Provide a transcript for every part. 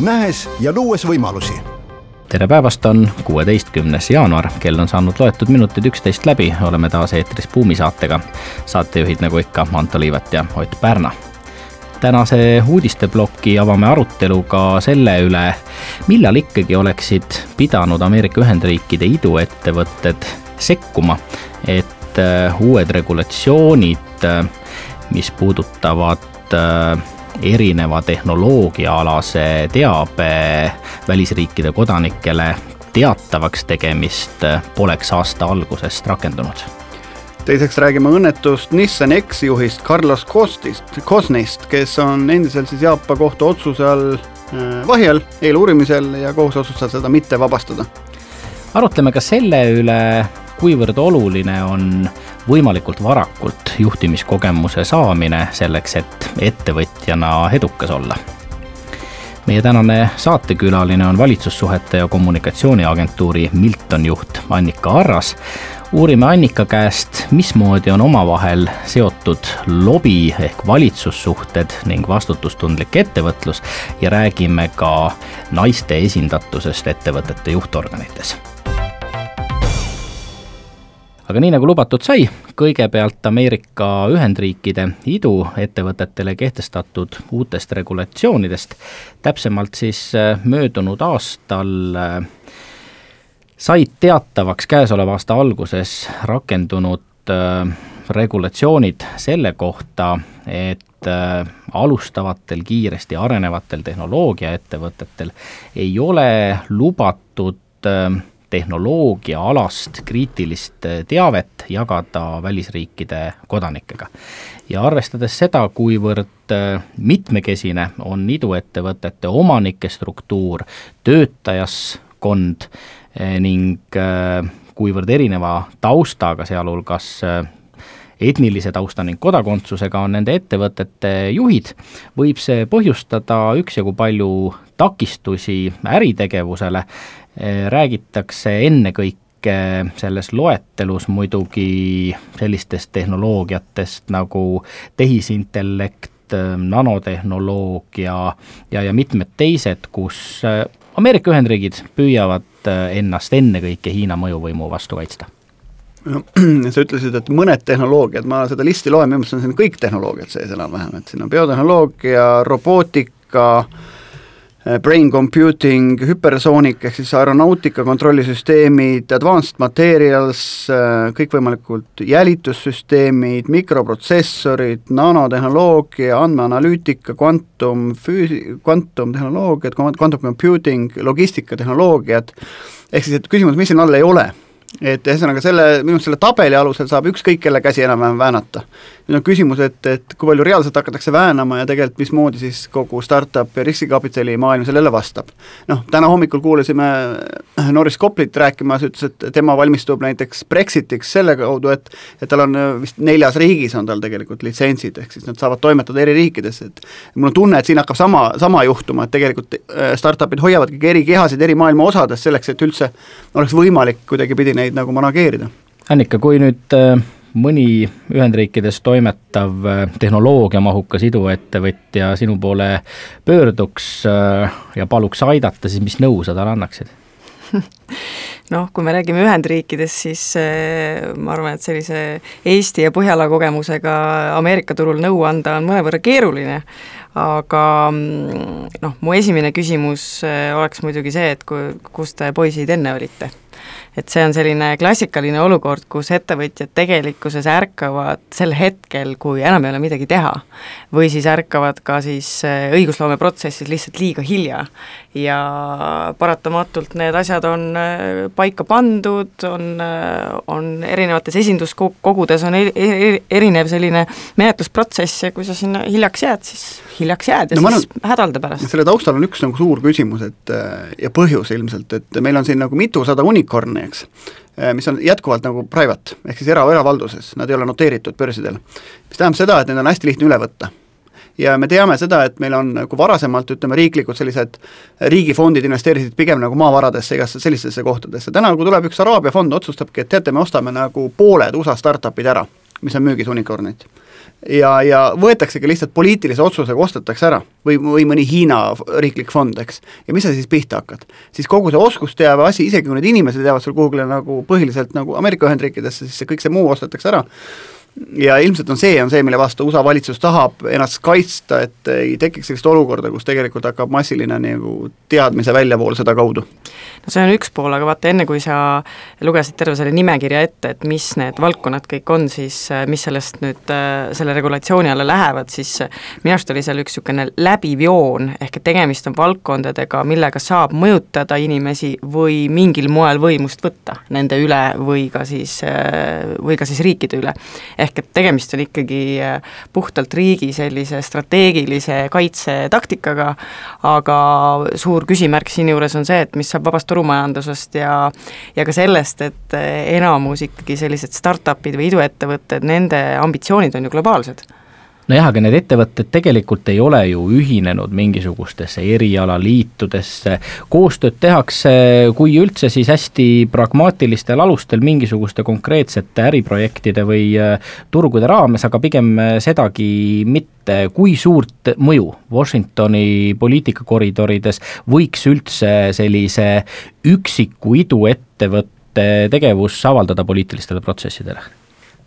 nähes ja luues võimalusi tere päevast, on kuueteistkümnes jaanuar, kell on saanud loetud minutid üksteist läbi, oleme taas eetris Buumi saatega. saatejuhid nagu ikka, Anto Liivet ja Ott Pärna. tänase uudisteploki avame aruteluga selle üle, millal ikkagi oleksid pidanud Ameerika Ühendriikide iduettevõtted sekkuma, et äh, uued regulatsioonid, äh, mis puudutavad äh, erineva tehnoloogiaalase teabe välisriikide kodanikele teatavaks tegemist poleks aasta algusest rakendunud teiseks räägime õnnetust Nissan eksjuhist Carlos Costist, Cosnist, kes on endiselt siis Jaapa kohtu otsuse all äh, vahi all, eeluurimisel ja kohus otsustas seda mitte vabastada. arutleme ka selle üle, kuivõrd oluline on võimalikult varakult juhtimiskogemuse saamine selleks, et ettevõtjana edukas olla. meie tänane saatekülaline on valitsussuhete ja kommunikatsiooniagentuuri Milton juht Annika Arras. uurime Annika käest, mismoodi on omavahel seotud lobi ehk valitsussuhted ning vastutustundlik ettevõtlus ja räägime ka naiste esindatusest ettevõtete juhtorganites aga nii nagu lubatud sai, kõigepealt Ameerika Ühendriikide iduettevõtetele kehtestatud uutest regulatsioonidest, täpsemalt siis äh, möödunud aastal äh, said teatavaks käesoleva aasta alguses rakendunud äh, regulatsioonid selle kohta, et alustavatel kiiresti arenevatel tehnoloogiaettevõtetel ei ole lubatud tehnoloogiaalast kriitilist äh, teavet jagada välisriikide kodanikega. ja arvestades seda, kuivõrd äh, mitmekesine on iduettevõtete omanike struktuur, töötajaskond äh, ning kuivõrd erineva taustaga, sealhulgas etnilise tausta ning kodakondsusega on nende ettevõtete juhid, võib see põhjustada üksjagu palju takistusi äritegevusele Eh, räägitakse ennekõike selles loetelus muidugi sellistest tehnoloogiatest nagu tehisintellekt, eh, nanotehnoloogia ja, ja mitmed teised, kus Ameerika Ühendriigid püüavad ennast ennekõike Hiina mõjuvõimu vastu kaitsta. No sa ütlesid, et mõned tehnoloogiad, ma seda listi loen, minu meelest on siin kõik tehnoloogiad sees enam-vähem, et siin on biotehnoloogia, robootika äh,, Äh, brain computing, hüpersoonik ehk siis aeronautika kontrollisüsteemid, advanced materials, äh, kõikvõimalikud jälitussüsteemid, mikroprotsessorid, nanotehnoloogia, andmeanalüütika, kvantum, füüsi-, kvantumtehnoloogiad, quantum computing, logistikatehnoloogiad, ehk siis et küsimus, mis siin all ei ole et ühesõnaga selle, minu arust selle tabeli alusel saab ükskõik kelle käsi enam-vähem väänata. nüüd on küsimus, et, et kui palju reaalselt hakatakse väänama ja tegelikult mismoodi siis kogu startup ja riskikapitali maailm sellele vastab. noh, täna hommikul kuulasime Norris Koplit rääkimas, ütles, et tema valmistub näiteks Brexitiks selle kaudu, et et tal on vist neljas riigis on tal tegelikult litsentsid, ehk siis nad saavad toimetada eri riikides, et mul on tunne, et siin hakkab sama, sama juhtuma, et tegelikult äh, startup'id hoiavadki eri kehasid eri maailma osades selleks, et üldse oleks võimalik kuidagipidi neid neid nagu manageerida. Annika, kui nüüd äh, mõni Ühendriikides toimetav äh, tehnoloogiamahukas iduettevõtja sinu poole pöörduks äh, ja paluks aidata, siis mis nõu sa talle annaksid? noh, kui me räägime Ühendriikidest, siis ma arvan, et sellise Eesti ja Põhjala kogemusega Ameerika turul nõu anda on mõnevõrra keeruline, aga mm, noh, mu esimene küsimus oleks muidugi see, et kui, kus te poisid enne olite et see on selline klassikaline olukord, kus ettevõtjad tegelikkuses ärkavad sel hetkel, kui enam ei ole midagi teha. või siis ärkavad ka siis äh, õigusloomeprotsessis lihtsalt liiga hilja. Ja paratamatult need asjad on paika pandud, on, on erinevates esinduskogudes on eri, erinev selline menetlusprotsess ja kui sa sinna hiljaks jääd, siis hiljaks jääd ja no, siis arvan, hädalde pärast. selle taustal on üks nagu suur küsimus, et ja põhjus ilmselt, et meil on siin nagu mitusada unicorn'i, eks, mis on jätkuvalt nagu private, ehk siis era, eravalduses, nad ei ole noteeritud börsidel. mis tähendab seda, et neid on hästi lihtne üle võtta ja me teame seda, et meil on nagu varasemalt ütleme, riiklikud sellised riigifondid investeerisid pigem nagu maavaradesse, igasse sellistesse kohtadesse, täna kui tuleb üks Araabia fond, otsustabki, et teate, me ostame nagu pooled USA startup'id ära, mis on müügis unicorn'id ja, ja võetaksegi lihtsalt poliitilise otsusega ostetakse ära või, või mõni Hiina riiklik fond, eks. ja mis sa siis pihta hakkad? siis kogu see oskusteave asi, isegi kui need inimesed jäävad sul kuhugile nagu põhiliselt nagu Ameerika Ühendriikidesse, siis see kõik see muu ostetakse ära ja ilmselt on see, on see, mille vastu USA valitsus tahab ennast kaitsta, et ei tekiks sellist olukorda, kus tegelikult hakkab massiline nagu teadmise väljavool sedakaudu no see on üks pool, aga vaata, enne kui sa lugesid terve selle nimekirja ette, et mis need valdkonnad kõik on, siis äh, mis sellest nüüd äh, selle regulatsiooni alla lähevad, siis äh, minu arust oli seal üks niisugune läbiv joon, ehk et tegemist on valdkondadega, millega saab mõjutada inimesi või mingil moel võimust võtta nende üle või ka siis, või ka siis riikide üle. Ehk et tegemist on ikkagi puhtalt riigi sellise strateegilise kaitsetaktikaga, aga suur küsimärk siinjuures on see, et mis saab vabast turumajandusest ja ja ka sellest, et enamus ikkagi sellised startup'id või iduettevõtted, nende ambitsioonid on ju globaalsed nojah, aga need ettevõtted tegelikult ei ole ju ühinenud mingisugustesse erialaliitudesse, koostööd tehakse, kui üldse, siis hästi pragmaatilistel alustel mingisuguste konkreetsete äriprojektide või äh, turgude raames, aga pigem äh, sedagi mitte, kui suurt mõju Washingtoni poliitikakoridorides võiks üldse sellise üksiku iduettevõtte tegevus avaldada poliitilistele protsessidele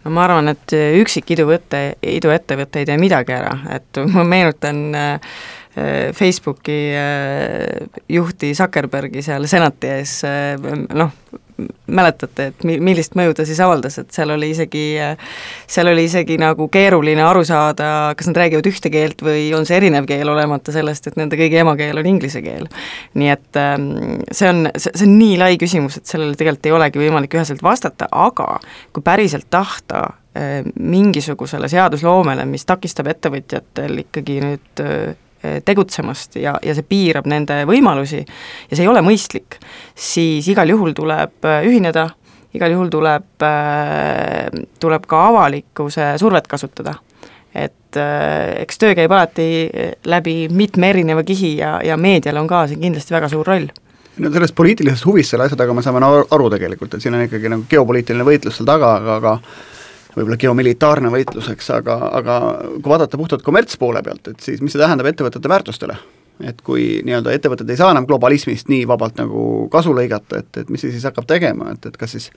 no ma arvan, et üksik iduvõte, iduettevõte ei tee midagi ära, et ma meenutan äh, Facebooki äh, juhti Zuckerbergi seal senati ees, äh, noh, mäletate, et mi-, millist mõju ta siis avaldas, et seal oli isegi, seal oli isegi nagu keeruline aru saada, kas nad räägivad ühte keelt või on see erinev keel, olemata sellest, et nende kõigi emakeel on inglise keel. nii et ähm, see on, see, see on nii lai küsimus, et sellele tegelikult ei olegi võimalik üheselt vastata, aga kui päriselt tahta äh, mingisugusele seadusloomele, mis takistab ettevõtjatel ikkagi nüüd äh, tegutsemast ja, ja see piirab nende võimalusi ja see ei ole mõistlik, siis igal juhul tuleb eh, ühineda, igal juhul tuleb, eh, tuleb ka avalikkuse survet kasutada. et eks töö käib alati läbi mitme erineva kihi ja, ja meedial on ka siin kindlasti väga suur roll no sellest poliitilisest huvist selle asja taga me saame aru tegelikult, et siin on ikkagi nagu geopoliitiline võitlus seal taga, aga, aga võib-olla geomilitaarne võitlus, eks, aga, aga kui vaadata puhtalt kommertspoole pealt, et siis mis see tähendab ettevõtete väärtustele? et kui nii-öelda ettevõtted ei saa enam globalismist nii vabalt nagu kasu lõigata, et, et mis see siis hakkab tegema, et, et kas siis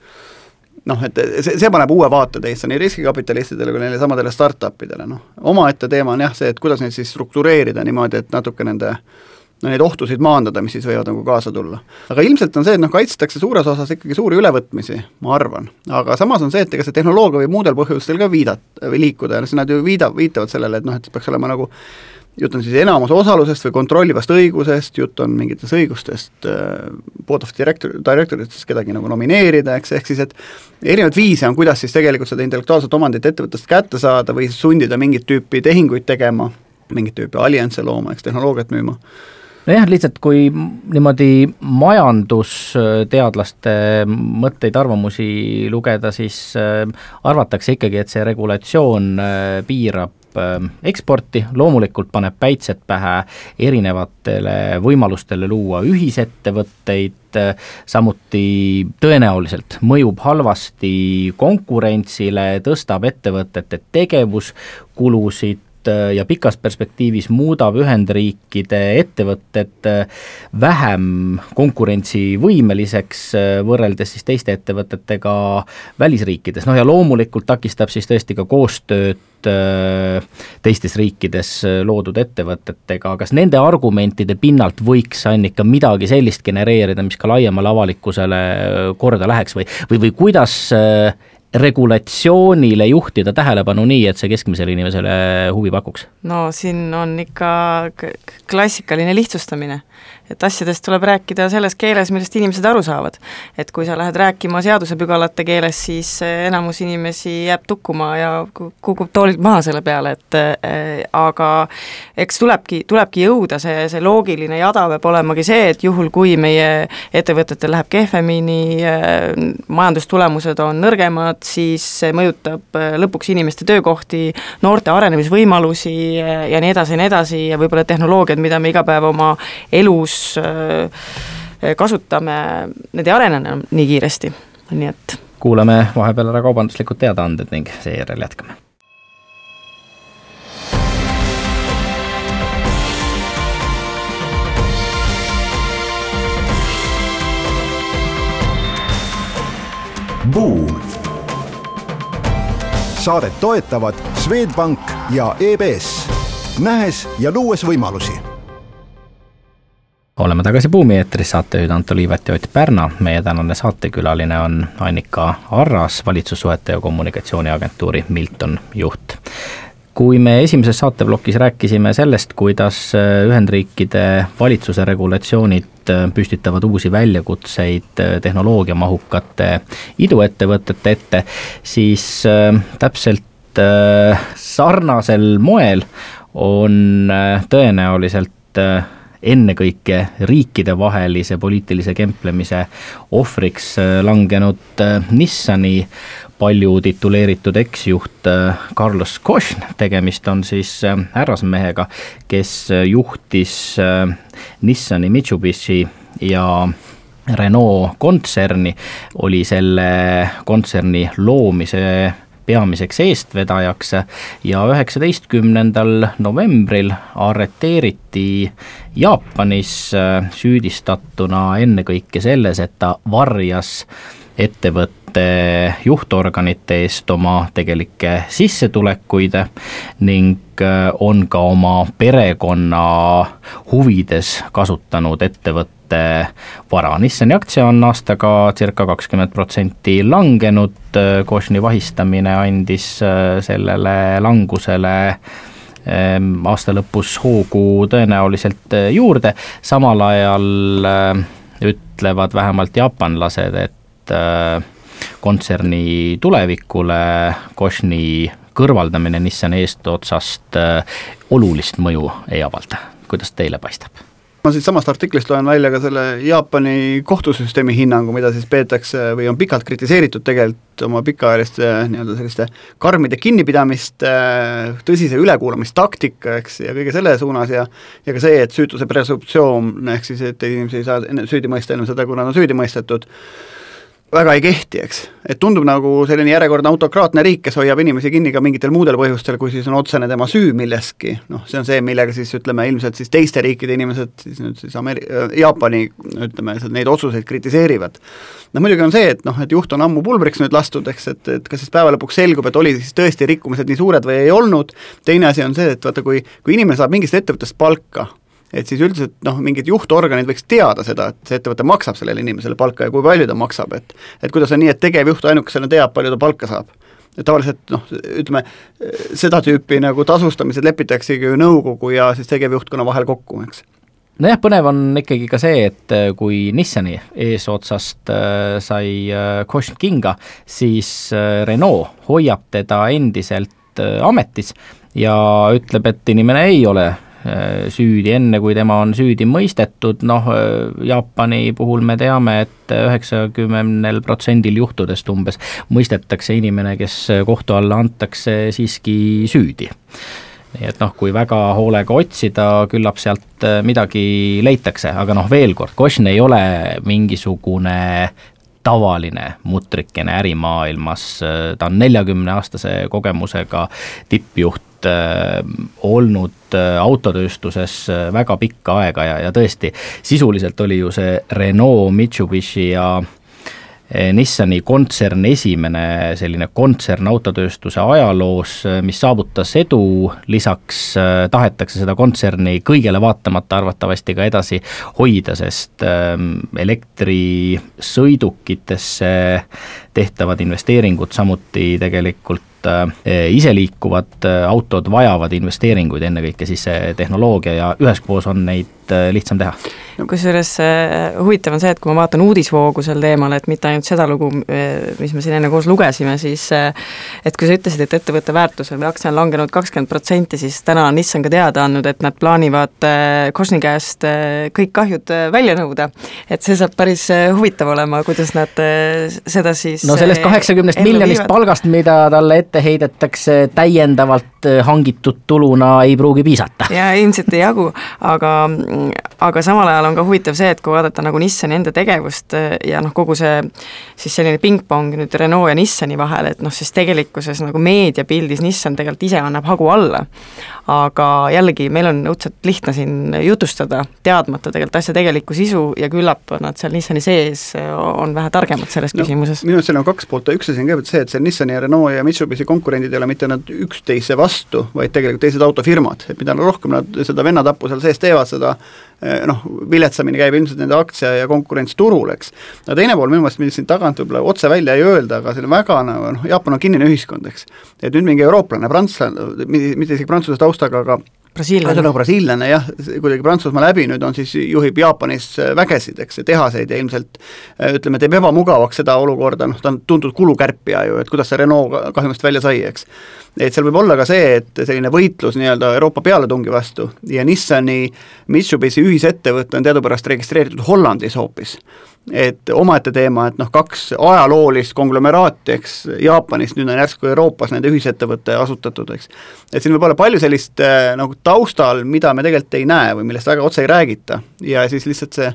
noh, et see, see paneb uue vaate teisse nii riskikapitalistidele kui neile samadele startup idele, noh, omaette teema on jah see, et kuidas neid siis struktureerida niimoodi, et natuke nende äh, neid ohtusid maandada, mis siis võivad nagu kaasa tulla. aga ilmselt on see, et noh, kaitstakse suures osas ikkagi suuri ülevõtmisi, ma arvan, aga samas on see, et ega see tehnoloogia võib muudel põhjustel ka viidata või liikuda ja siis nad ju viida-, viitavad sellele, et noh, et peaks olema nagu jutt on siis enamuse osalusest või kontrollivast õigusest, jutt on mingitest õigustest äh, board of director, directoritest kedagi nagu nomineerida, eks, ehk siis et erinevaid viise on, kuidas siis tegelikult seda intellektuaalset omandit ettevõttest kätte saada või sundida mingit tüüpi tehinguid tegema, mingit tüüpi allianse looma, eks, tehnoloogiat müüma nojah, lihtsalt kui niimoodi majandusteadlaste mõtteid, arvamusi lugeda, siis äh, arvatakse ikkagi, et see regulatsioon äh, piirab äh, eksporti, loomulikult paneb päitsed pähe erinevatele võimalustele luua ühisettevõtteid, samuti tõenäoliselt mõjub halvasti konkurentsile, tõstab ettevõtete tegevuskulusid, ja pikas perspektiivis muudab Ühendriikide ettevõtted äh, vähem konkurentsivõimeliseks äh, võrreldes siis teiste ettevõtetega välisriikides, noh ja loomulikult takistab siis tõesti ka koostööd teistes riikides loodud ettevõtetega, kas nende argumentide pinnalt võiks Annika midagi sellist genereerida, mis ka laiemale avalikkusele korda läheks või, või, või kuidas regulatsioonile juhtida tähelepanu nii, et see keskmisele inimesele huvi pakuks? no siin on ikka klassikaline lihtsustamine. Et asjadest tuleb rääkida selles keeles, millest inimesed aru saavad. et kui sa lähed rääkima seadusepügalate keeles, siis enamus inimesi jääb tukkuma ja kukub toolilt maha selle peale, et äh, aga eks tulebki, tulebki jõuda, see, see loogiline jada peab olemagi see, et juhul, kui meie ettevõtetel läheb kehvemini äh,, majandustulemused on nõrgemad, siis see mõjutab äh, lõpuks inimeste töökohti, noorte arenemisvõimalusi ja nii edasi ja nii edasi ja võib-olla tehnoloogiad, mida me iga päev oma elus äh, kasutame, need ei arene enam nii kiiresti, nii et kuulame vahepeal ära kaubanduslikud teadaanded ning seejärel jätkame. Buum. saadet toetavad Swedbank ja EBS, nähes ja luues võimalusi oleme tagasi Buumi eetris, saatejuhid Anto Liivet ja Ott Pärna. meie tänane saatekülaline on Annika Arras, valitsussuhete ja kommunikatsiooniagentuuri Milton juht kui me esimeses saateplokis rääkisime sellest, kuidas äh, Ühendriikide valitsuse regulatsioonid äh, püstitavad uusi väljakutseid äh, tehnoloogiamahukate iduettevõtete ette, siis täpselt sarnasel moel on tõenäoliselt ennekõike riikidevahelise poliitilise kemplemise ohvriks langenud Nissani palju tituleeritud eksjuht äh, Carlos Košn, tegemist on siis äh, härrasmehega, kes äh, juhtis Nissani, Mitsubishi ja Renault kontserni, oli selle kontserni loomise peamiseks eestvedajaks ja üheksateistkümnendal novembril arreteeriti Jaapanis süüdistatuna ennekõike selles, et ta varjas ettevõtte juhtorganite eest oma tegelikke sissetulekuid ning äh, on ka oma perekonna huvides kasutanud ettevõtte vara. Nissani aktsia on aastaga circa kakskümmend protsenti langenud, Košni vahistamine andis äh, sellele langusele ähm, aasta lõpus hoogu tõenäoliselt äh, juurde, samal ajal ütlevad vähemalt jaapanlased, et kontserni tulevikule, Košni kõrvaldamine Nissani eestotsast äh, olulist mõju ei avalda, kuidas teile paistab? ma siitsamast artiklist loen välja ka selle Jaapani kohtusüsteemi hinnangu, mida siis peetakse või on pikalt kritiseeritud tegelikult oma pikaajaliste nii-öelda selliste karmide kinnipidamiste, tõsise ülekuulamistaktika, eks, ja kõige selle suunas ja ja ka see, et süütuse presumptsioon, ehk siis et inimesi ei saa enne süüdi mõista enne seda, kui nad on süüdi mõistetud, väga ei kehti, eks. et tundub nagu selline järjekordne autokraatne riik, kes hoiab inimesi kinni ka mingitel muudel põhjustel, kui siis on otsene tema süü milleski, noh, see on see, millega siis ütleme, ilmselt siis teiste riikide inimesed, siis nüüd siis Ameri-, Jaapani ütleme, neid otsuseid kritiseerivad. no muidugi on see, et noh, et juht on ammu pulbriks nüüd lastud, eks, et, et kas siis päeva lõpuks selgub, et oli siis tõesti rikkumised nii suured või ei olnud, teine asi on see, et vaata, kui, kui inimene saab mingist ettevõttest palka, et siis üldiselt noh, mingid juhtorganid võiks teada seda, et see ettevõte maksab sellele inimesele palka ja kui palju ta maksab, et et kuidas on nii, et tegevjuht ainukesena teab, palju ta palka saab. tavaliselt noh, ütleme, seda tüüpi nagu tasustamised lepitaksegi ju nõukogu ja siis tegevjuhtkonna vahel kokku, eks nojah, põnev on ikkagi ka see, et äh, kui Nissani eesotsast äh, sai äh, Košn kinga, siis Renault hoiab teda endiselt ametis ja ütleb, et inimene ei ole Äh, süüdi, enne kui tema on süüdi mõistetud, noh äh, Jaapani puhul me teame, et üheksakümnel protsendil juhtudest umbes mõistetakse inimene, kes kohtu alla antakse, siiski süüdi. Nii et noh, kui väga hoolega otsida, küllap sealt äh, midagi leitakse, aga noh, veel kord, Košn ei ole mingisugune tavaline mutrikene ärimaailmas, ta on neljakümne aastase kogemusega tippjuht, äh, olnud äh, autotööstuses äh, väga pikka aega ja, ja tõesti, sisuliselt oli ju see Renault, Mitsubishi ja Eh, Nissani kontsern esimene selline kontsern autotööstuse ajaloos, eh, mis saavutas edu, lisaks eh, tahetakse seda kontserni kõigele vaatamata arvatavasti ka edasi hoida, sest elektrisõidukitesse tehtavad investeeringud, samuti tegelikult iseliikuvad autod vajavad investeeringuid, ennekõike siis see tehnoloogia ja üheskoos on neid lihtsam teha kusjuures äh, huvitav on see, et kui ma vaatan uudisvoogu sel teemal, et mitte ainult seda lugu, äh, mis me siin enne koos lugesime, siis äh, et kui sa ütlesid, et ettevõtte väärtus või aktsia on langenud kakskümmend protsenti, siis täna on Nissan ka teada andnud, et nad plaanivad Košni käest kõik kahjud välja nõuda. et see saab päris huvitav olema, kuidas nad seda siis no sellest kaheksakümnest miljonist viivad. palgast, mida talle ette heidetakse täiendavalt hangitud tuluna, ei pruugi piisata. jaa, ilmselt ei jagu, aga, aga samal ajal on ka huvitav see, et kui vaadata nagu Nissani enda tegevust eh, ja noh, kogu see siis selline pingpong nüüd Renault ja Nissani vahel, et noh, siis tegelikkuses nagu meediapildis Nissan tegelikult ise annab hagu alla aga jällegi, meil on õudselt lihtne siin jutustada, teadmata tegelikult asja tegelikku sisu ja küllap nad seal Nissani sees on vähe targemad selles no, küsimuses. minu arust seal on kaks poolt, üks asi on kõigepealt see, et see Nissani ja Renault ja Mitsubishi konkurendid ei ole mitte nad üksteise vastu, vaid tegelikult teised autofirmad, et mida rohkem nad seda vennatappu seal sees teevad, seda eh, noh, viletsamini käib ilmselt nende aktsia ja konkurents turul, eks. aga teine pool minu meelest, mida siin tagant võib-olla otse välja ei öelda, aga see on väga nagu noh, Jaapan on kinnine ühiskond, eks. et nüüd mingi eurooplane, prantslane, mitte isegi prantsuse taustaga, aga ühesõnaga brasiillane jah, kuidagi Prantsusmaa läbi nüüd on siis, juhib Jaapanis äh, vägesid, eks, tehaseid ja ilmselt äh, ütleme, teeb ebamugavaks seda olukorda, noh, ta on tuntud kulukärpija ju, et kuidas see Renault kahjumist välja sai, eks. et seal võib olla ka see, et selline võitlus nii-öelda Euroopa pealetungi vastu ja Nissani Mitsubishi ühisettevõte on teadupärast registreeritud Hollandis hoopis et omaette teema, et noh, kaks ajaloolist konglomeraati, eks, Jaapanist, nüüd on järsku Euroopas nende ühisettevõte asutatud, eks. et siin võib olla palju sellist äh, nagu taustal, mida me tegelikult ei näe või millest väga otse ei räägita ja siis lihtsalt see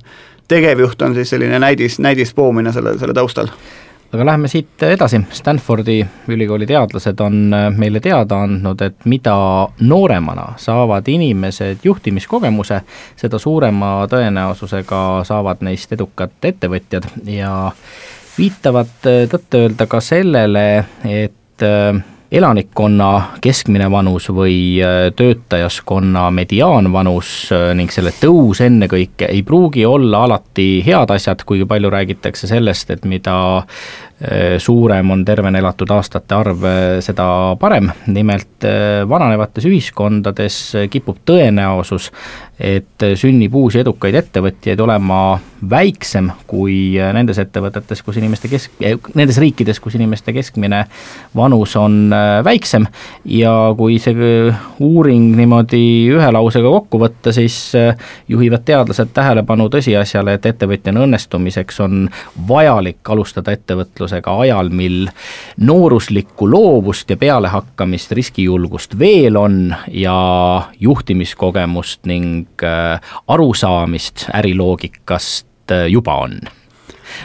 tegevjuht on siis selline näidis, näidispoomine selle, selle taustal aga läheme siit edasi, Stanfordi ülikooli teadlased on äh, meile teada andnud, et mida nooremana saavad inimesed juhtimiskogemuse, seda suurema tõenäosusega saavad neist edukad ettevõtjad. Ja viitavad äh, tõtt-öelda ka sellele, et äh, elanikkonna keskmine vanus või töötajaskonna mediaanvanus ning selle tõus ennekõike ei pruugi olla alati head asjad, kuigi palju räägitakse sellest, et mida Äh, suurem on tervena elatud aastate arv, äh, seda parem. nimelt äh, vananevates ühiskondades kipub tõenäosus, et sünnib uusi edukaid ettevõtjaid olema väiksem kui nendes ettevõtetes, kus inimeste kesk, nendes riikides, kus inimeste keskmine vanus on väiksem. ja kui see uuring niimoodi ühe lausega kokku võtta, siis juhivad teadlased tähelepanu tõsiasjale, et ettevõtjana õnnestumiseks on vajalik alustada ettevõtlust ettevõtlusega ajal, mil nooruslikku loovust ja pealehakkamist, riskijulgust veel on ja juhtimiskogemust ning äh, arusaamist äriloogikast äh, juba on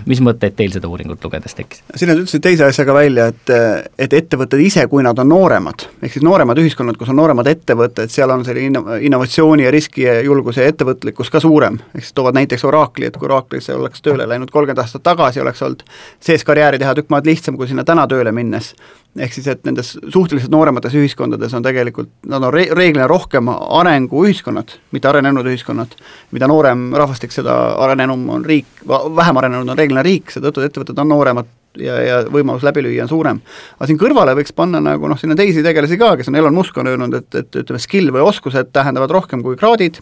mis mõtteid teil seda uuringut lugedes tekkis? siin nad ütlesid teise asja ka välja, et, et ettevõtted ise, kui nad on nooremad, ehk siis nooremad ühiskonnad, kus on nooremad ettevõtted, seal on selline inno-, innovatsiooni ja riski ja julguse ja ettevõtlikkus ka suurem. ehk siis toovad näiteks Oracle'i, et kui Oracle'isse oleks tööle läinud kolmkümmend aastat tagasi, oleks olnud sees karjääri teha tükk maad lihtsam kui sinna täna tööle minnes ehk siis, et nendes suhteliselt nooremates ühiskondades on tegelikult, nad on re-, reeglina rohkem arenguühiskonnad, mitte arenenud ühiskonnad. mida noorem rahvastik, seda arenenum on riik, vähem arenenud on reeglina riik, seetõttu ettevõtted on nooremad ja, ja võimalus läbi lüüa on suurem. aga siin kõrvale võiks panna nagu noh, siin on teisi tegelasi ka, kes on, Elon Musk on öelnud, et, et ütleme, skill või oskused tähendavad rohkem kui kraadid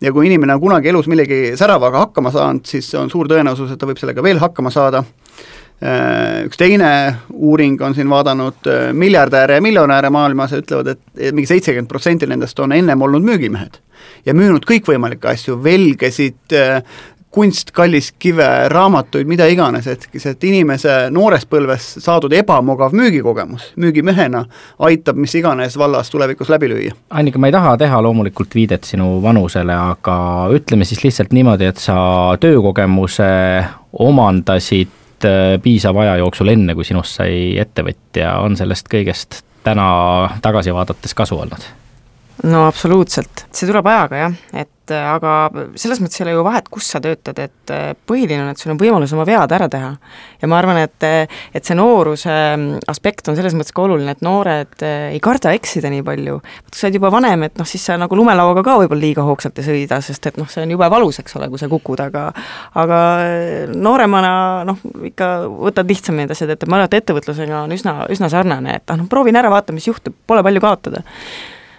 ja kui inimene on kunagi elus millegi säravaga hakkama saanud, siis on suur tõenäosus, et ta võib sellega veel hakkama saada üks teine uuring on siin vaadanud äh, miljardäre ja miljonäre maailmas ja ütlevad, et mingi seitsekümmend protsenti nendest on ennem olnud müügimehed ja müünud kõikvõimalikke asju, velgesid, äh, kunst, kalliskive, raamatuid, mida iganes, et et inimese noores põlves saadud ebamugav müügikogemus müügimehena aitab mis iganes vallas tulevikus läbi lüüa. Annika, ma ei taha teha loomulikult viidet sinu vanusele, aga ütleme siis lihtsalt niimoodi, et sa töökogemuse omandasid Äh, piisava aja jooksul, enne kui sinust sai ettevõtja, on sellest kõigest täna tagasi vaadates kasu olnud? No absoluutselt, see tuleb ajaga jah, et aga selles mõttes ei ole ju vahet, kus sa töötad, et põhiline on, et sul on võimalus oma vead ära teha. ja ma arvan, et, et see nooruse aspekt on selles mõttes ka oluline, et noored ei karda eksida nii palju. kui sa oled juba vanem, et noh, siis sa nagu lumelauaga ka võib-olla liiga hoogsalt ei sõida, sest et noh, see on jube valus, eks ole, kui sa kukud, aga aga nooremana noh, ikka võtad lihtsamini need asjad ette, ma arvan, et ettevõtlusega on üsna, üsna sarnane, et ah noh, proovin ära, vaata, mis juhtub, pole palju kaotada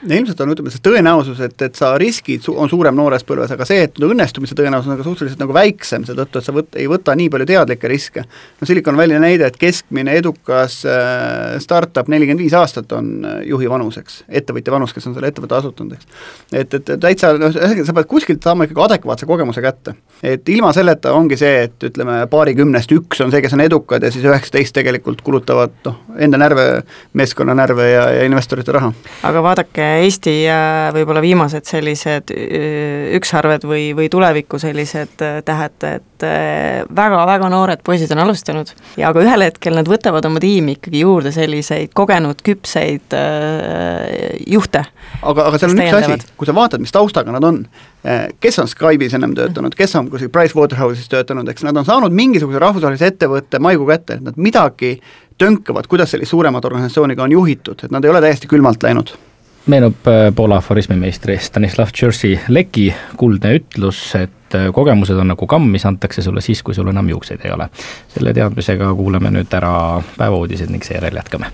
ilmselt on, ütleme, see tõenäosus, et, et sa riskid su-, on suurem noores põlves, aga see, et õnnestumise tõenäosus on ka suhteliselt nagu väiksem, seetõttu, et sa võt-, ei võta nii palju teadlikke riske. no Silicon Valley näide, et keskmine edukas äh, startup nelikümmend viis aastat on äh, juhi vanuseks, ettevõtja vanus, kes on selle ettevõtte asutanud, eks. et, et täitsa noh, ühesõnaga sa pead kuskilt saama ikkagi adekvaatse kogemuse kätte. et ilma selleta ongi see, et ütleme, paarikümnest üks on see, kes on edukad ja siis üheksateist tegelikult kulutavad noh, enda närve, meeskonna närve ja, ja investorite raha. aga vaadake, Eesti võib-olla viimased sellised üksharved või, või tuleviku sellised äh, tähed, et väga-väga noored poisid on alustanud. Ja aga ühel hetkel nad võtavad oma tiimi ikkagi juurde selliseid kogenud, küpseid juhte. aga, aga seal on üks asi, kui sa vaatad, mis taustaga nad on, kes on Skype'is ennem töötanud, kes on kuskil Pricewaterhouse'is töötanud, eks nad on saanud mingisuguse rahvusvahelise ettevõtte maigu kätte, et nad midagi tönkavad, kuidas sellist suuremat organisatsiooniga on juhitud, et nad ei ole täiesti külmalt läinud meenub äh, Poola aforismimeistri Stanislav Tšursi Leki kuldne ütlus, et äh, kogemused on nagu kamm, mis antakse sulle siis, kui sul enam juukseid ei ole. selle teadmisega kuulame nüüd ära päevauudised ning seejärel jätkame.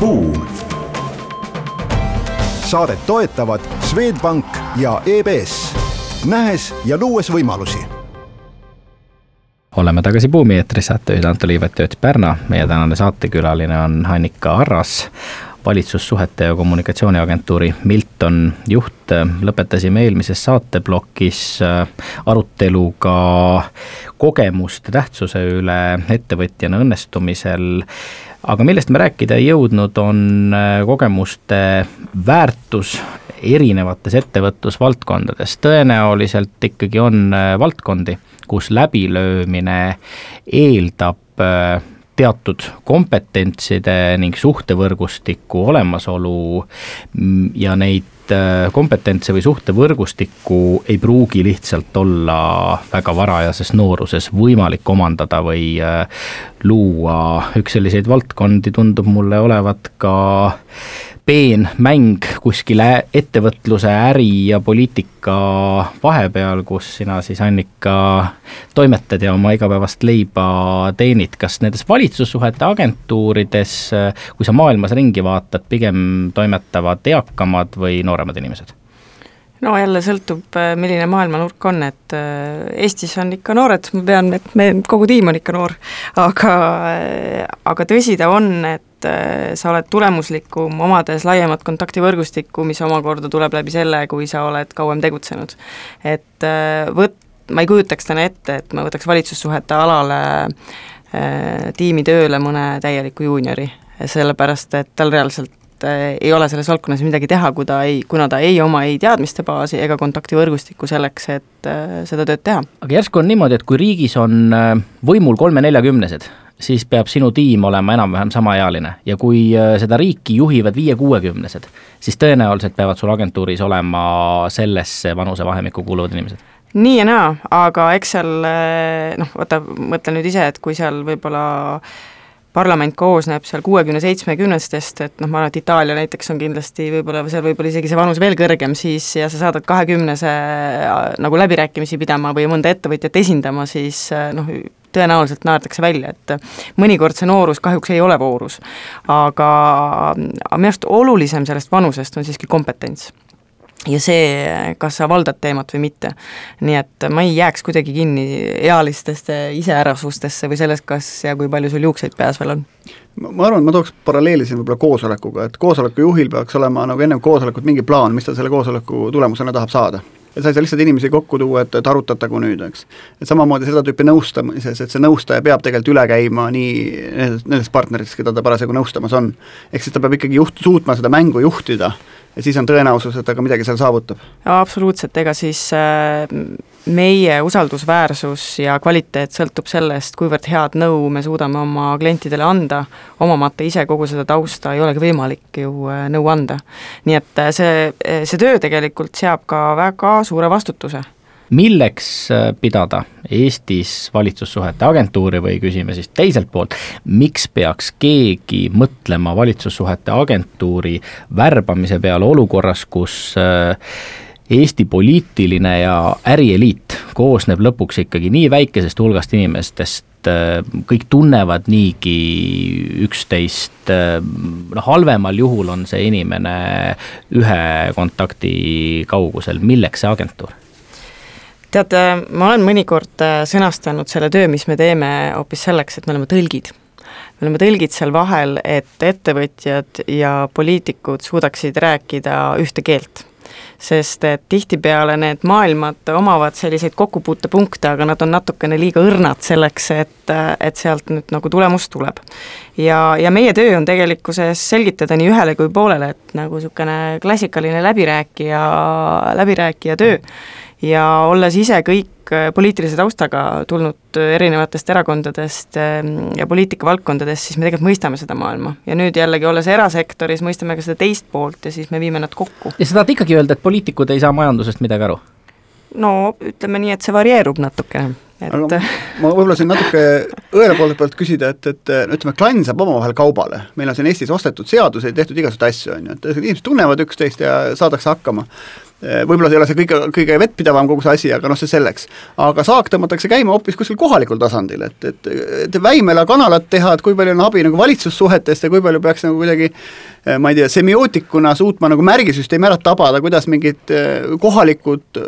Buum. saadet toetavad Swedbank ja EBS nähes ja luues võimalusi. Oleme tagasi Buumi eetris, saatejuhid Anto Liivet ja Ott Pärna, meie tänane saatekülaline on Annika Arras, valitsussuhete ja kommunikatsiooniagentuuri Milton juht. lõpetasime eelmises saateplokis äh, aruteluga kogemuste tähtsuse üle ettevõtjana õnnestumisel. Aga millest me rääkida ei jõudnud, on äh, kogemuste väärtus erinevates ettevõtlusvaldkondades, tõenäoliselt ikkagi on äh, valdkondi, kus läbilöömine eeldab äh, teatud kompetentside ning suhtevõrgustiku olemasolu mm, ja neid äh, kompetentse või suhtevõrgustikku ei pruugi lihtsalt olla väga varajases nooruses võimalik omandada või luua, üks selliseid valdkondi tundub mulle olevat ka peenmäng kuskil ettevõtluse, äri ja poliitika vahepeal, kus sina siis, Annika, toimetad ja oma igapäevast leiba teenid. kas nendes valitsussuhete agentuurides, kui sa maailmas ringi vaatad, pigem toimetavad eakamad või nooremad inimesed? No jälle sõltub, milline maailmanurk on, et Eestis on ikka noored, ma tean, et me, kogu tiim on ikka noor, aga, aga tõsi ta on, et äh, sa oled tulemuslikum, omades laiemat kontaktivõrgustikku, mis omakorda tuleb läbi selle, kui sa oled kauem tegutsenud. et äh, võt-, ma ei kujutaks täna ette, et ma võtaks valitsussuhete alale äh, tiimi tööle mõne täieliku juuniori, sellepärast et tal reaalselt ei ole selles valdkonnas midagi teha, kui ta ei, kuna ta ei oma ei teadmiste baasi ega kontaktivõrgustikku selleks, et seda tööd teha. aga järsku on niimoodi, et kui riigis on võimul kolme-neljakümnesed, siis peab sinu tiim olema enam-vähem samaealine ja kui äh, seda riiki juhivad viie-kuuekümnesed, siis tõenäoliselt peavad sul agentuuris olema sellesse vanusevahemikku kuuluvad inimesed nii ja naa, aga eks seal äh, noh, vaata, mõtle nüüd ise, et kui seal võib-olla parlament koosneb seal kuuekümne-seitsmekümnestest, et noh, ma arvan, et Itaalia näiteks on kindlasti võib-olla, seal võib-olla isegi see vanus veel kõrgem, siis ja sa saadad kahekümnese äh, nagu läbirääkimisi pidama või mõnda ettevõtjat esindama, siis noh, tõenäoliselt naerdakse välja, et mõnikord see noorus kahjuks ei ole voorus. aga minu arust olulisem sellest vanusest on siiski kompetents ja see, kas sa valdad teemat või mitte. nii et ma ei jääks kuidagi kinni ealistesse iseärasustesse või sellest, kas ja kui palju sul juukseid peas veel on. ma arvan, et ma tooks paralleeli siin võib-olla koosolekuga, et koosoleku juhil peaks olema nagu ennem koosolekut mingi plaan, mis ta selle koosoleku tulemusena tahab saada et sa ei saa lihtsalt inimesi kokku tuua, et, et arutatagu nüüd, eks. et samamoodi seda tüüpi nõustamises, et see nõustaja peab tegelikult üle käima nii nendest, nendest partneritest, keda ta parasjagu nõustamas on. ehk siis ta peab ikkagi juht-, suutma seda mängu juhtida ja siis on tõenäosus, et ta ka midagi seal saavutab. absoluutselt, ega siis äh, meie usaldusväärsus ja kvaliteet sõltub sellest, kuivõrd head nõu me suudame oma klientidele anda, omamata ise kogu seda tausta, ei olegi võimalik ju äh, nõu anda. nii et äh, see, see töö tegelikult seab ka väga suure vastutuse milleks pidada Eestis valitsussuhete agentuuri või küsime siis teiselt poolt, miks peaks keegi mõtlema valitsussuhete agentuuri värbamise peale olukorras, kus Eesti poliitiline ja ärieliit koosneb lõpuks ikkagi nii väikesest hulgast inimestest, kõik tunnevad niigi üksteist, noh halvemal juhul on see inimene ühe kontakti kaugusel, milleks see agentuur? Tead, ma olen mõnikord sõnastanud selle töö, mis me teeme, hoopis selleks, et me oleme tõlgid. Me oleme tõlgid seal vahel, et ettevõtjad ja poliitikud suudaksid rääkida ühte keelt. Sest et tihtipeale need maailmad omavad selliseid kokkupuutepunkte, aga nad on natukene liiga õrnad selleks, et, et sealt nüüd nagu tulemus tuleb. ja, ja meie töö on tegelikkuses selgitada nii ühele kui poolele, et nagu niisugune klassikaline läbirääkija, läbirääkija töö ja olles ise kõik äh, poliitilise taustaga tulnud äh, erinevatest erakondadest ähm, ja poliitikavaldkondadest, siis me tegelikult mõistame seda maailma. ja nüüd jällegi, olles erasektoris, mõistame ka seda teist poolt ja siis me viime nad kokku. ja sa tahad ikkagi öelda, et poliitikud ei saa majandusest midagi aru? no ütleme nii, et see varieerub natukene et aga ma võib-olla siin natuke õele poole pealt küsida, et, et no ütleme, klann saab omavahel kaubale, meil on siin Eestis ostetud seaduseid, tehtud igasuguseid asju, on ju, et inimesed tunnevad üksteist ja saadakse hakkama Eh, võib-olla ei ole see kõige, kõige vettpidavam kogu see asi, aga noh, see selleks. aga saak tõmmatakse käima hoopis kuskil kohalikul tasandil, et, et, et Väimela kanalat teha, et kui palju on abi nagu valitsussuhetest ja kui palju peaks nagu kuidagi eh, ma ei tea, semiootikuna suutma nagu märgisüsteemi ära tabada, kuidas mingid eh, kohalikud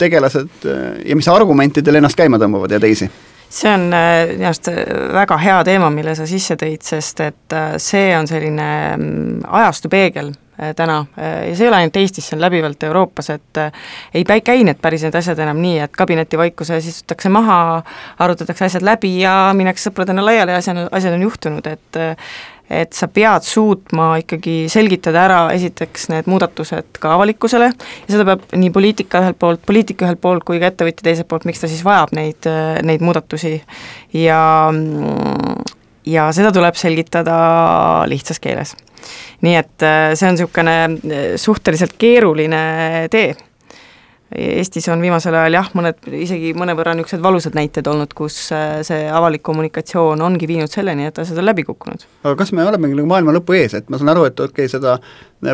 tegelased ja mis argumentidel ennast käima tõmbavad ja teisi see on minu arust väga hea teema, mille sa sisse tõid, sest et see on selline mm, ajastu peegel Äh, täna. Äh, ja see ei ole ainult Eestis, see on läbivalt Euroopas, et äh, ei käi need päris need asjad enam nii, et kabinetivaikuses istutakse maha, arutatakse asjad läbi ja minnakse sõpradena laiali ja asjad, asjad on juhtunud, et et sa pead suutma ikkagi selgitada ära esiteks need muudatused ka avalikkusele ja seda peab nii poliitika ühelt poolt, poliitik ühelt poolt kui ka ettevõtja teiselt poolt, miks ta siis vajab neid, neid muudatusi. Ja ja seda tuleb selgitada lihtsas keeles nii et äh, see on niisugune äh, suhteliselt keeruline tee. Eestis on viimasel ajal jah, mõned, isegi mõnevõrra niisugused valusad näited olnud, kus äh, see avalik kommunikatsioon ongi viinud selleni, et asjad on läbi kukkunud. aga kas me olemegi nagu maailma lõpu ees, et ma saan aru, et okei okay,, seda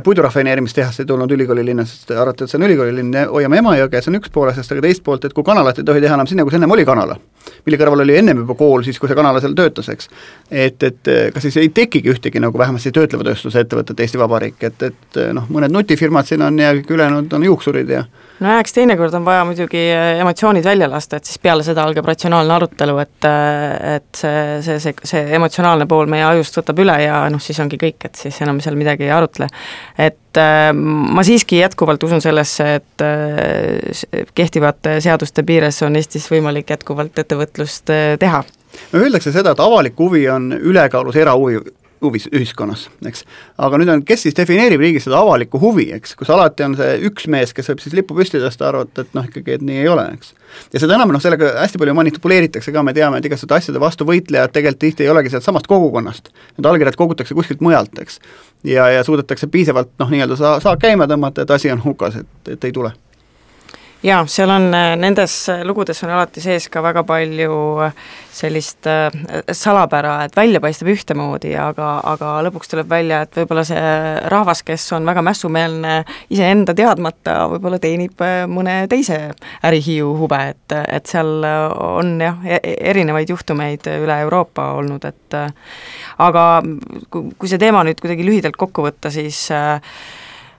puidurafineerimistehast ei tulnud ülikooli linnas, sest arvati, et see on ülikooli linn, hoiame Emajõge, see on üks pool asjast, aga teist poolt, et kui kanalat ei tohi teha enam sinna, kus ennem oli kanala, mille kõrval oli ennem juba kool, siis kui see kanala seal töötas, eks. et, et kas siis ei tekigi ühtegi nagu vähemasti töötleva tööstuse ettevõtet Eesti Vabariik, et, et noh, mõned nutifirmad siin on ja kõik ülejäänud on juuksurid ja no eks teinekord on vaja muidugi emotsioonid välja lasta, et siis peale seda algab ratsionaalne arutelu, et et see, see, see, see emotsionaalne pool meie ajust võtab üle ja noh, siis ongi kõik, et siis enam seal midagi ei arutle. et ma siiski jätkuvalt usun sellesse, et kehtivate seaduste piires on Eestis võimalik jätkuvalt ettevõtlust teha no öeldakse seda, et avalik huvi on ülekaalus erahuvi huvis ühiskonnas, eks. aga nüüd on, kes siis defineerib riigis seda avalikku huvi, eks, kus alati on see üks mees, kes võib siis lipu püsti tõsta, arvata, et noh, ikkagi, et nii ei ole, eks. ja seda enam, noh, sellega hästi palju manipuleeritakse ka, me teame, et igasuguste asjade vastu võitlejad tegelikult tihti ei olegi sealt samast kogukonnast. Need allkirjad kogutakse kuskilt mujalt, eks. ja, ja suudetakse piisavalt noh, nii-öelda saa, saa käima tõmmata, et asi on hukas, et, et ei tule jaa, seal on, äh, nendes äh, lugudes on alati sees ka väga palju äh, sellist salapära, et välja paistab ühtemoodi, aga, aga lõpuks tuleb välja, et võib-olla see rahvas, kes on väga mässumeelne iseenda teadmata, võib-olla teenib mõne teise ärihiiu huve, et, et seal on jah, e-, e-, erinevaid juhtumeid üle Euroopa olnud, et aga kui see teema nüüd kuidagi lühidalt kokku võtta, siis äh,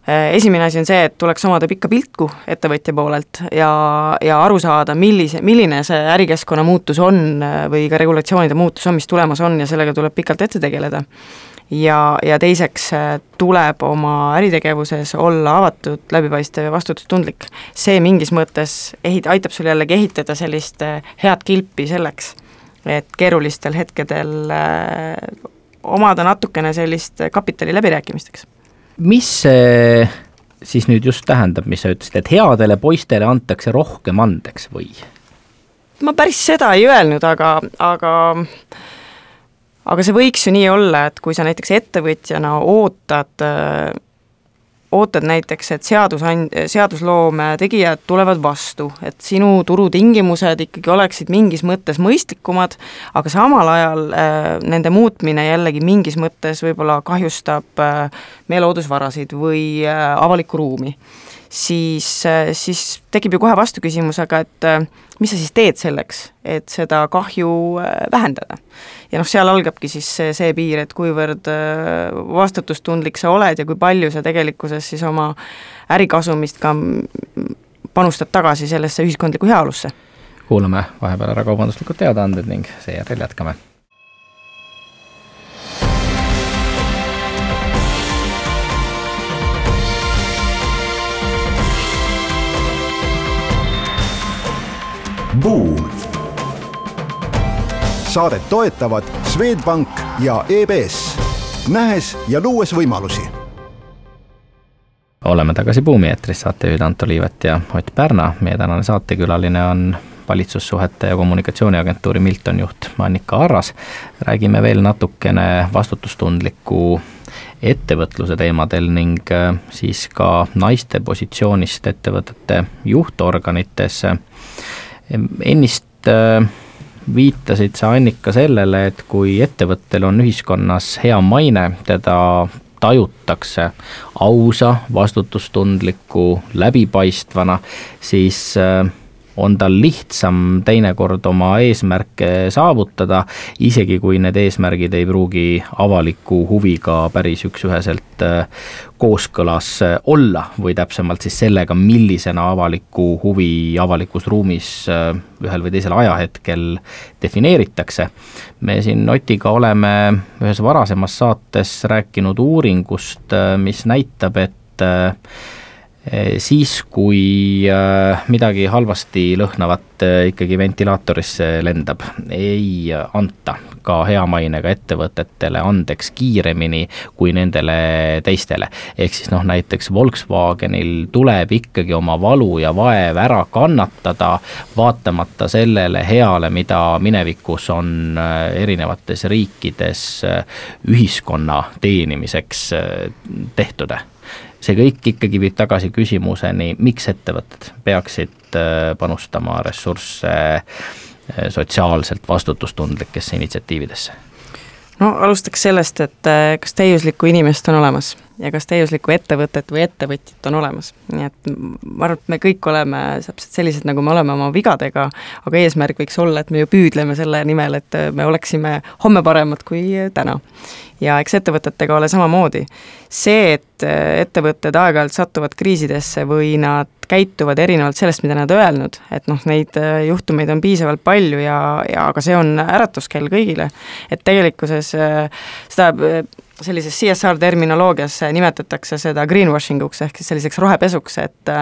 esimene asi on see, et tuleks omada pikka pilku ettevõtja poolelt ja, ja aru saada, millise, milline see ärikeskkonna muutus on äh, või ka regulatsioonide muutus on, mis tulemas on ja sellega tuleb pikalt ette tegeleda. ja, ja teiseks äh, tuleb oma äritegevuses olla avatud, läbipaistev ja vastutustundlik. see mingis mõttes ehit-, aitab sul jällegi ehitada sellist head kilpi selleks, et keerulistel hetkedel omada natukene sellist kapitali läbirääkimisteks mis see siis nüüd just tähendab, mis sa ütlesid, et headele poistele antakse rohkem andeks või? ma päris seda ei öelnud, aga, aga aga see võiks ju nii olla, et kui sa näiteks ettevõtjana ootad ootad näiteks, et seadusand-, seadusloome tegijad tulevad vastu, et sinu turutingimused ikkagi oleksid mingis mõttes mõistlikumad, aga samal ajal äh, nende muutmine jällegi mingis mõttes võib-olla kahjustab äh, meie loodusvarasid või äh, avalikku ruumi siis, äh, siis tekib ju kohe vastuküsimus, aga et äh, mis sa siis teed selleks, et seda kahju äh, vähendada. ja noh, seal algabki siis see, see piir, et kuivõrd vastutustundlik sa oled ja kui palju sa tegelikkuses siis oma ärikasumist ka panustad tagasi sellesse ühiskondlikku heaolusse. kuulame vahepeal ära kaubanduslikud teadaanded ning seejärel jätkame Buum. saadet toetavad Swedbank ja EBS, nähes ja luues võimalusi. oleme tagasi Buumi eetris, saatejuhid Anto Liivet ja Ott Pärna. meie tänane saatekülaline on valitsussuhete ja kommunikatsiooniagentuuri Milton juht Annika Arras. räägime veel natukene vastutustundliku ettevõtluse teemadel ning äh, siis ka naiste positsioonist ettevõtete juhtorganites ennist äh, viitasid sa, Annika, sellele, et kui ettevõttel on ühiskonnas hea maine, teda tajutakse ausa, vastutustundliku, läbipaistvana, siis äh, on tal lihtsam teinekord oma eesmärke saavutada, isegi kui need eesmärgid ei pruugi avaliku huviga päris üks-üheselt äh, kooskõlas äh, olla või täpsemalt siis sellega, millisena avalikku huvi avalikus ruumis äh, ühel või teisel ajahetkel defineeritakse. me siin Otiga oleme ühes varasemas saates rääkinud uuringust, mis näitab, et siis, kui äh, midagi halvasti lõhnavat äh, ikkagi ventilaatorisse lendab, ei anta ka hea mainega ettevõtetele andeks kiiremini kui nendele teistele. ehk siis noh, näiteks Volkswagenil tuleb ikkagi oma valu ja vaev ära kannatada, vaatamata sellele heale, mida minevikus on erinevates riikides ühiskonna teenimiseks tehtud see kõik ikkagi viib tagasi küsimuseni, miks ettevõtted peaksid äh, panustama ressursse äh, sotsiaalselt vastutustundlikesse initsiatiividesse? no alustaks sellest, et äh, kas täiuslikku inimest on olemas ja kas täiuslikku ettevõtet või ettevõtjat on olemas. nii et ma arvan, et me kõik oleme täpselt sellised, nagu me oleme oma vigadega, aga eesmärk võiks olla, et me ju püüdleme selle nimel, et me oleksime homme paremad kui täna ja eks ettevõtetega ole samamoodi. see, et äh, ettevõtted aeg-ajalt satuvad kriisidesse või nad käituvad erinevalt sellest, mida nad öelnud, et noh, neid äh, juhtumeid on piisavalt palju ja, ja aga see on äratuskell kõigile. et tegelikkuses äh, seda sellises CSR terminoloogias nimetatakse seda greenwashing uks ehk siis selliseks rohepesuks, et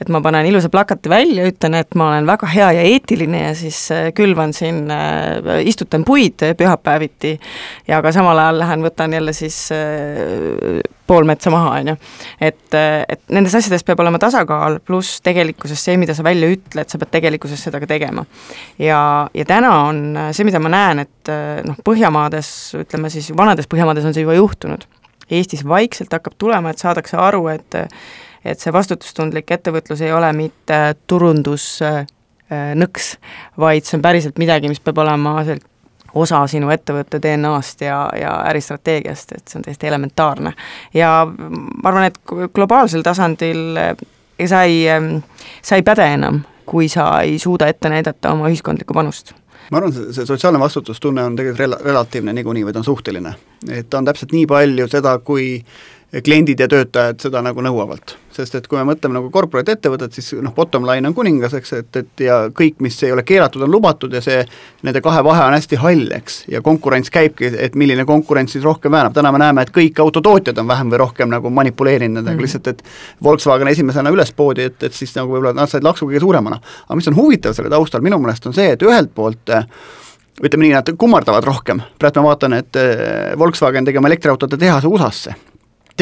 et ma panen ilusa plakati välja, ütlen, et ma olen väga hea ja eetiline ja siis äh, külvan siin, istutan puid pühapäeviti ja ka samal ajal lähen võtan jälle siis pool metsa maha, on ju. et, et nendes asjades peab olema tasakaal, pluss tegelikkuses see, mida sa välja ütled, sa pead tegelikkuses seda ka tegema. ja, ja täna on see, mida ma näen, et noh, Põhjamaades, ütleme siis vanades Põhjamaades on see juba juhtunud. Eestis vaikselt hakkab tulema, et saadakse aru, et et see vastutustundlik ettevõtlus ei ole mitte turundus nõks, vaid see on päriselt midagi, mis peab olema osa sinu ettevõtte DNA-st ja, ja äristrateegiast, et see on täiesti elementaarne. ja ma arvan, et globaalsel tasandil sa ei, sa ei päde enam, kui sa ei suuda ette näidata oma ühiskondlikku panust ma arvan, see, see sotsiaalne vastutustunne on tegelikult rela-, relatiivne niikuinii või ta on suhteline. et ta on täpselt nii palju seda, kui kliendid ja töötajad seda nagu nõuavad. sest et kui me mõtleme nagu corporate ettevõtet, siis noh, bottom line on kuningas, eks, et, et ja kõik, mis ei ole keelatud, on lubatud ja see, nende kahe vahe on hästi hall, eks, ja konkurents käibki, et milline konkurents siis rohkem väänab, täna me näeme, et kõik autotootjad on vähem või rohkem nagu manipuleerinud nendega mm -hmm. lihtsalt, et Volkswagen esimesena üles poodi, et, et siis nagu võib-olla nad said laksu kõige suuremana. aga mis on huvitav selle taustal minu meelest, on see, et ühelt poolt ütleme nii, nad kummardavad rohkem, praegu ma vaatan, et Volkswagen tegi oma elektriautode tehase USA-sse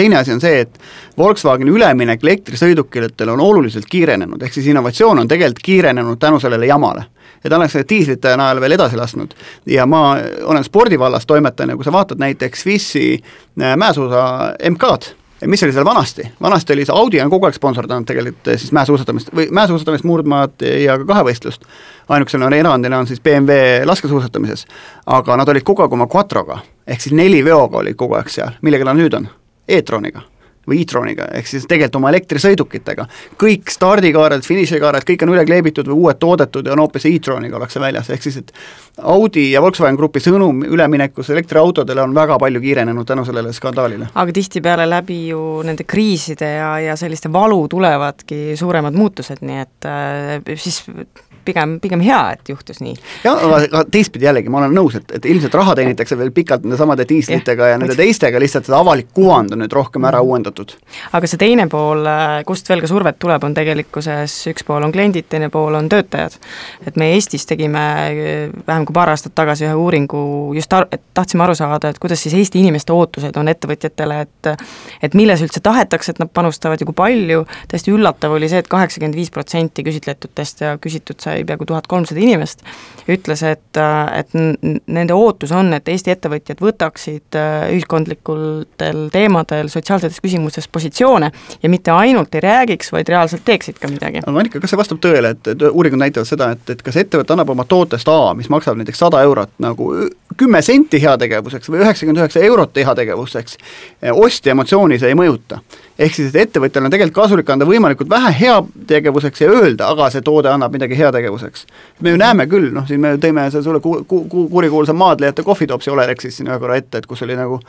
teine asi on see, et Volkswageni üleminek elektrisõidukitele on oluliselt kiirenenud, ehk siis innovatsioon on tegelikult kiirenenud tänu sellele jamale ja ta oleks need diislite najal veel edasi lasknud. ja ma olen spordivallas toimetaja, kui sa vaatad näiteks Swissi äh, mäesuusa MK-d, mis oli seal vanasti, vanasti oli see Audi on kogu aeg sponsordanud tegelikult eh, siis mäesuusatamist või mäesuusatamist, murdmaad ja ka kahevõistlust. ainukesena on erandina on siis BMW laskesuusatamises, aga nad olid kogu aeg oma Quattroga, ehk siis neli veoga olid kogu aeg seal, millega nad nüüd on? E-troniga või e-troniga, ehk siis tegelikult oma elektrisõidukitega. kõik stardikaared, finišikaared, kõik on üle kleebitud või uued toodetud ja on hoopis e-troniga ollakse väljas, ehk siis et Audi ja Volkswagen Grupi sõnum üleminekus elektriautodele on väga palju kiirenenud tänu sellele skandaalile. aga tihtipeale läbi ju nende kriiside ja, ja selliste valu tulevadki suuremad muutused, nii et äh, siis pigem, pigem hea, et juhtus nii. jah, aga, aga teistpidi jällegi ma olen nõus, et, et ilmselt raha teenitakse veel pikalt nende samade diislitega ja, ja nende teistega, lihtsalt seda avalik kuvand on nüüd rohkem ära uuendatud. aga see teine pool, kust veel ka survet tuleb, on tegelikkuses, üks pool on kliendid, teine pool on töötajad. et me Eestis tegime vähem kui paar aastat tagasi ühe uuringu, just et tahtsime aru saada, et kuidas siis Eesti inimeste ootused on ettevõtjatele, et et milles üldse tahetakse, et nad panustavad ja kui palju, täiesti üllatav oli see et, et kaheksakümmend viis protsenti küsitletutest ja küsitud sai peaaegu tuhat kolmsada inimest, ütles, et, et nende ootus on, et Eesti ettevõtjad võtaksid äh, ühiskondlikutel teemadel, sotsiaalsetes küsimustes positsioone ja mitte ainult ei räägiks, vaid reaalselt teeksid ka midagi. Annika, kas see vastab tõele, et, uuringud näitavad seda, et, et kas ettevõte annab oma tootest A, mis maksab näiteks sada eurot nagu kümme senti heategevuseks või üheksakümmend üheksa eurot heategevuseks, ostja emotsiooni see ei mõjuta ehk siis, et ettevõtjal on tegelikult kasulik anda võimalikult vähe heategevuseks ja öelda, aga see toode annab midagi heategevuseks. me ju näeme küll, noh siin me tõime sulle ku-, ku-, ku-, kurikuulsa maadlejate kohvitopsi Olerexis siin ühe korra ette, et kus oli nagu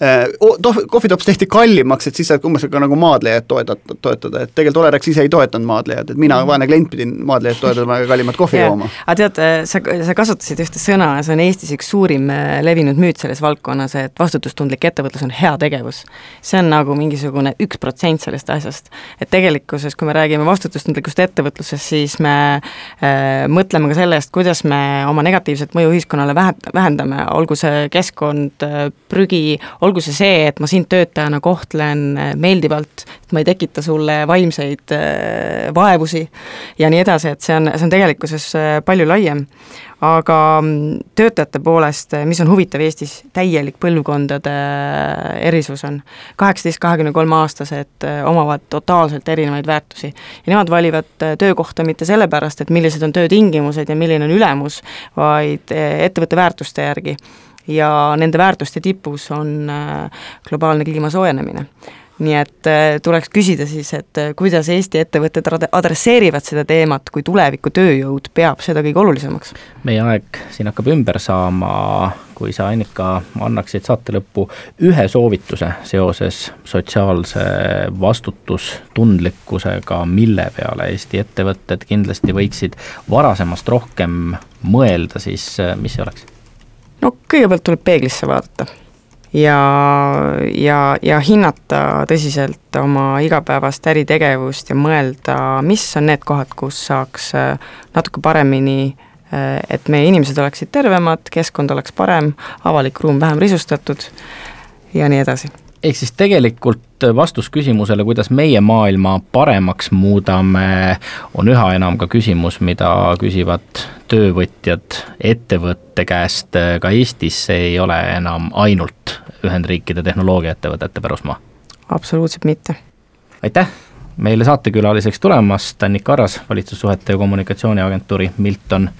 eh, toh-, kohvitops tehti kallimaks, et siis saad umbes ka nagu maadlejat toetada, toetada, et tegelikult Olerex ise ei toetanud maadlejat, et mina, mhm. vaene klient, pidin maadlejat toetama ja kallimat kohvi jooma. aga tead, sa, sa kasutasid ühte sõna, see on Eestis üks suurim eh, levinud müüt selles valdkonnas, et vastutustundlik ettevõtlus on heategevus. see on nagu mingisugune üks üks protsent sellest asjast. et tegelikkuses, kui me räägime vastutustundlikust ettevõtlusest, siis me äh, mõtleme ka selle eest, kuidas me oma negatiivset mõju ühiskonnale vähe, vähendame, olgu see keskkond äh,, prügi, olgu see see, et ma sind töötajana kohtlen äh, meeldivalt, et ma ei tekita sulle vaimseid äh, vaevusi ja nii edasi, et see on, see on tegelikkuses äh, palju laiem aga mm, töötajate poolest, mis on huvitav Eestis, täielik põlvkondade erisus on. kaheksateist, kahekümne kolme aastased eh, omavad totaalselt erinevaid väärtusi. ja nemad valivad eh, töökohta mitte sellepärast, et millised on töötingimused ja milline on ülemus, vaid eh, ettevõtte väärtuste järgi. ja nende väärtuste tipus on globaalne kliima soojenemine nii et äh, tuleks küsida siis, et äh, kuidas Eesti ettevõtted adresseerivad seda teemat, kui tuleviku tööjõud peab seda kõige olulisemaks? meie aeg siin hakkab ümber saama, kui sa, Annika, annaksid saate lõppu ühe soovituse seoses sotsiaalse vastutustundlikkusega, mille peale Eesti ettevõtted kindlasti võiksid varasemast rohkem mõelda, siis äh, mis see oleks? no kõigepealt tuleb peeglisse vaadata ja, ja, ja hinnata tõsiselt oma igapäevast äritegevust ja mõelda, mis on need kohad, kus saaks äh, natuke paremini äh, et meie inimesed oleksid tervemad, keskkond oleks parem, avalik ruum vähem risustatud ja nii edasi ehk siis tegelikult vastus küsimusele, kuidas meie maailma paremaks muudame, on üha enam ka küsimus, mida küsivad töövõtjad ettevõtte käest ka Eestis, see ei ole enam ainult Ühendriikide tehnoloogiaettevõtete pärusmaa. absoluutselt mitte. aitäh meile saatekülaliseks tulemast, Annika Arras, valitsussuhete ja kommunikatsiooniagentuuri Milton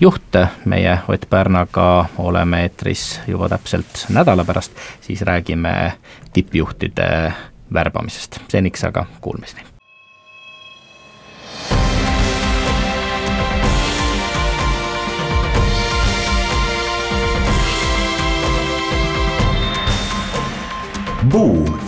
juht, meie Ott Pärnaga oleme eetris juba täpselt nädala pärast, siis räägime tippjuhtide värbamisest, seniks aga kuulmiseni. Buum.